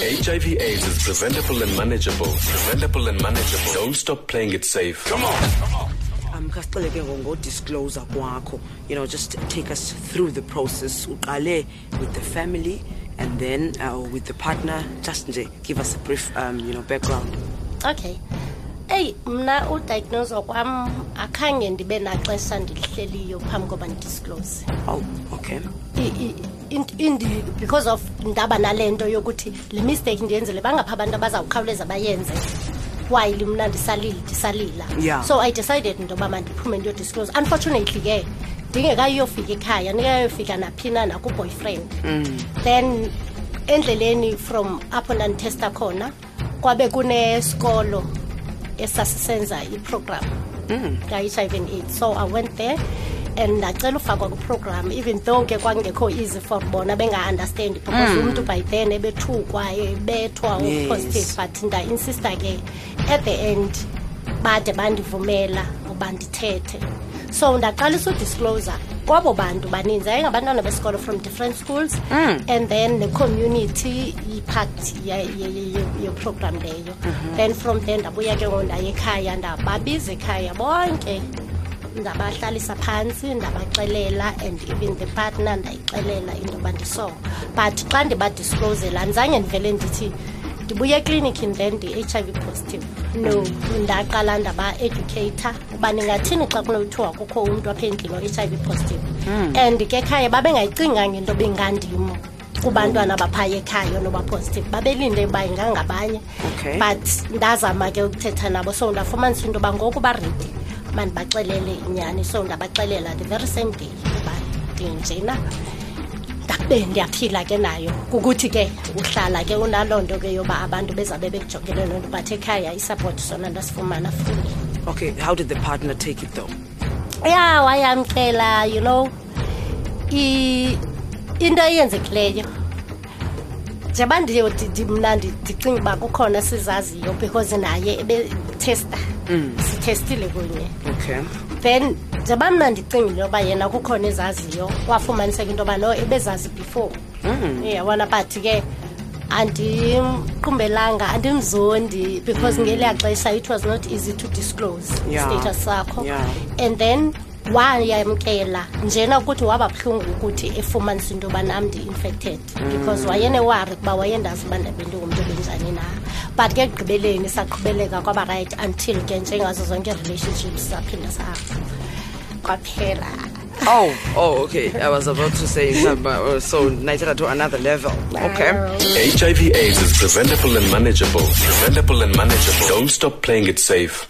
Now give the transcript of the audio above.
HIV AIDS is preventable and manageable. Preventable and manageable. Don't stop playing it safe. Come on. um kasicele ke ngo-disclosure kwakho you know just take us through the process uqale with the family and then uh, with the partner just nje give us a brief um, you know background okay eyi mna udiagnoswa kwam akhange ndibe naxesha ndilihleliyo phambi koba ndidisclose. Oh okay. I- i- int- indi because of ndaba nale nto yokuthi le mistake ndiyenzele bangapha abantu abazawukhawuleza bayenze? While mna ndisalile ndisalila? Yeah. so i decided into yoba mandiphume ndiyodisclose. Unfortunately ke ndingekayiyofika ekhaya ndingekayofika naphina nakuboyfriend. Then endleleni from apho ndandithesta khona kwabe kunesikolo esasisenza iprogram ka-hiv and aids. So i went there and ndacela ufakwa kwiprogram even though ke kwangekho easy for bona benga-understandi because umntu by then ebethukwa ebethwa Yes. positive but ndainsista ke at the end bade bandivumela uba ndithethe. So ndaqalisa udiscloser kwabo bantu baninzi. Yayingabantwana besikolo from different schools. And then ne-community ipart yeprogram leyo. Then from there ndabuya ke ngo ndaye ekhaya ndababiza ekhaya bonke. Ndabahlalisa phantsi ndabaxelela and even the partner ndayixelela into yoba ndiso but xa ndibadisclosela andizange ndivele ndithi ndibuye eklinikini then ndi-h i v positive. No ndaqala ndaba-educator uba ningathini xa kunothiwa kukho umntu apha endlini o-h i v positive? And ke ekhaya babengayicinganga into bengandim kubantwana baphaya ekhaya noba positive. Babelinde uba ingangabanye. Okay. but ndazama ke ukuthetha nabo so ndafumanisa into yoba ngoku baredi mandibaxelele inyani. So ndabaxelela the very same day. Uba ndinjena ndabe ndiyaphila ke nayo kukuthi ke uhlala ke unaloo nto ke yoba abantu bezabe bekujongele loo nto but ekhaya isapoti sona ndasifumana fully okay how did the partner take it though? Ya wayamkela you know i- into eyenzekileyo. Ndi- mna ndicinga uba kukhona sizaziyo because naye ebethesta sithestile kunye. Okay. Then njengoba mna ndicingile yoba yena kukhona ezaziyo wafumaniseka into yoba no ebezazi before. Mm. Yabona but ke andimqumbelanga andimzondi because ngeliya xesha it was not easy to disclose Yeah. status sakho. Yeah. and then wayamkela njena ukuthi waba buhlungu ukuthi efumanisa into yoba nam ndi-infected because wayenewari ukuba wayendazi uba ndabe ndingumntu benjani na but ke ekugqibeleni saqhubeleka kwaba right until ke njengazo zonke ii-relationships saphinda sa kwaphela oh oh okay i was about to say uh, so nayithatha to another level okay HIV AIDS is preventable and manageable. Preventable and manageable. Don't stop playing it safe.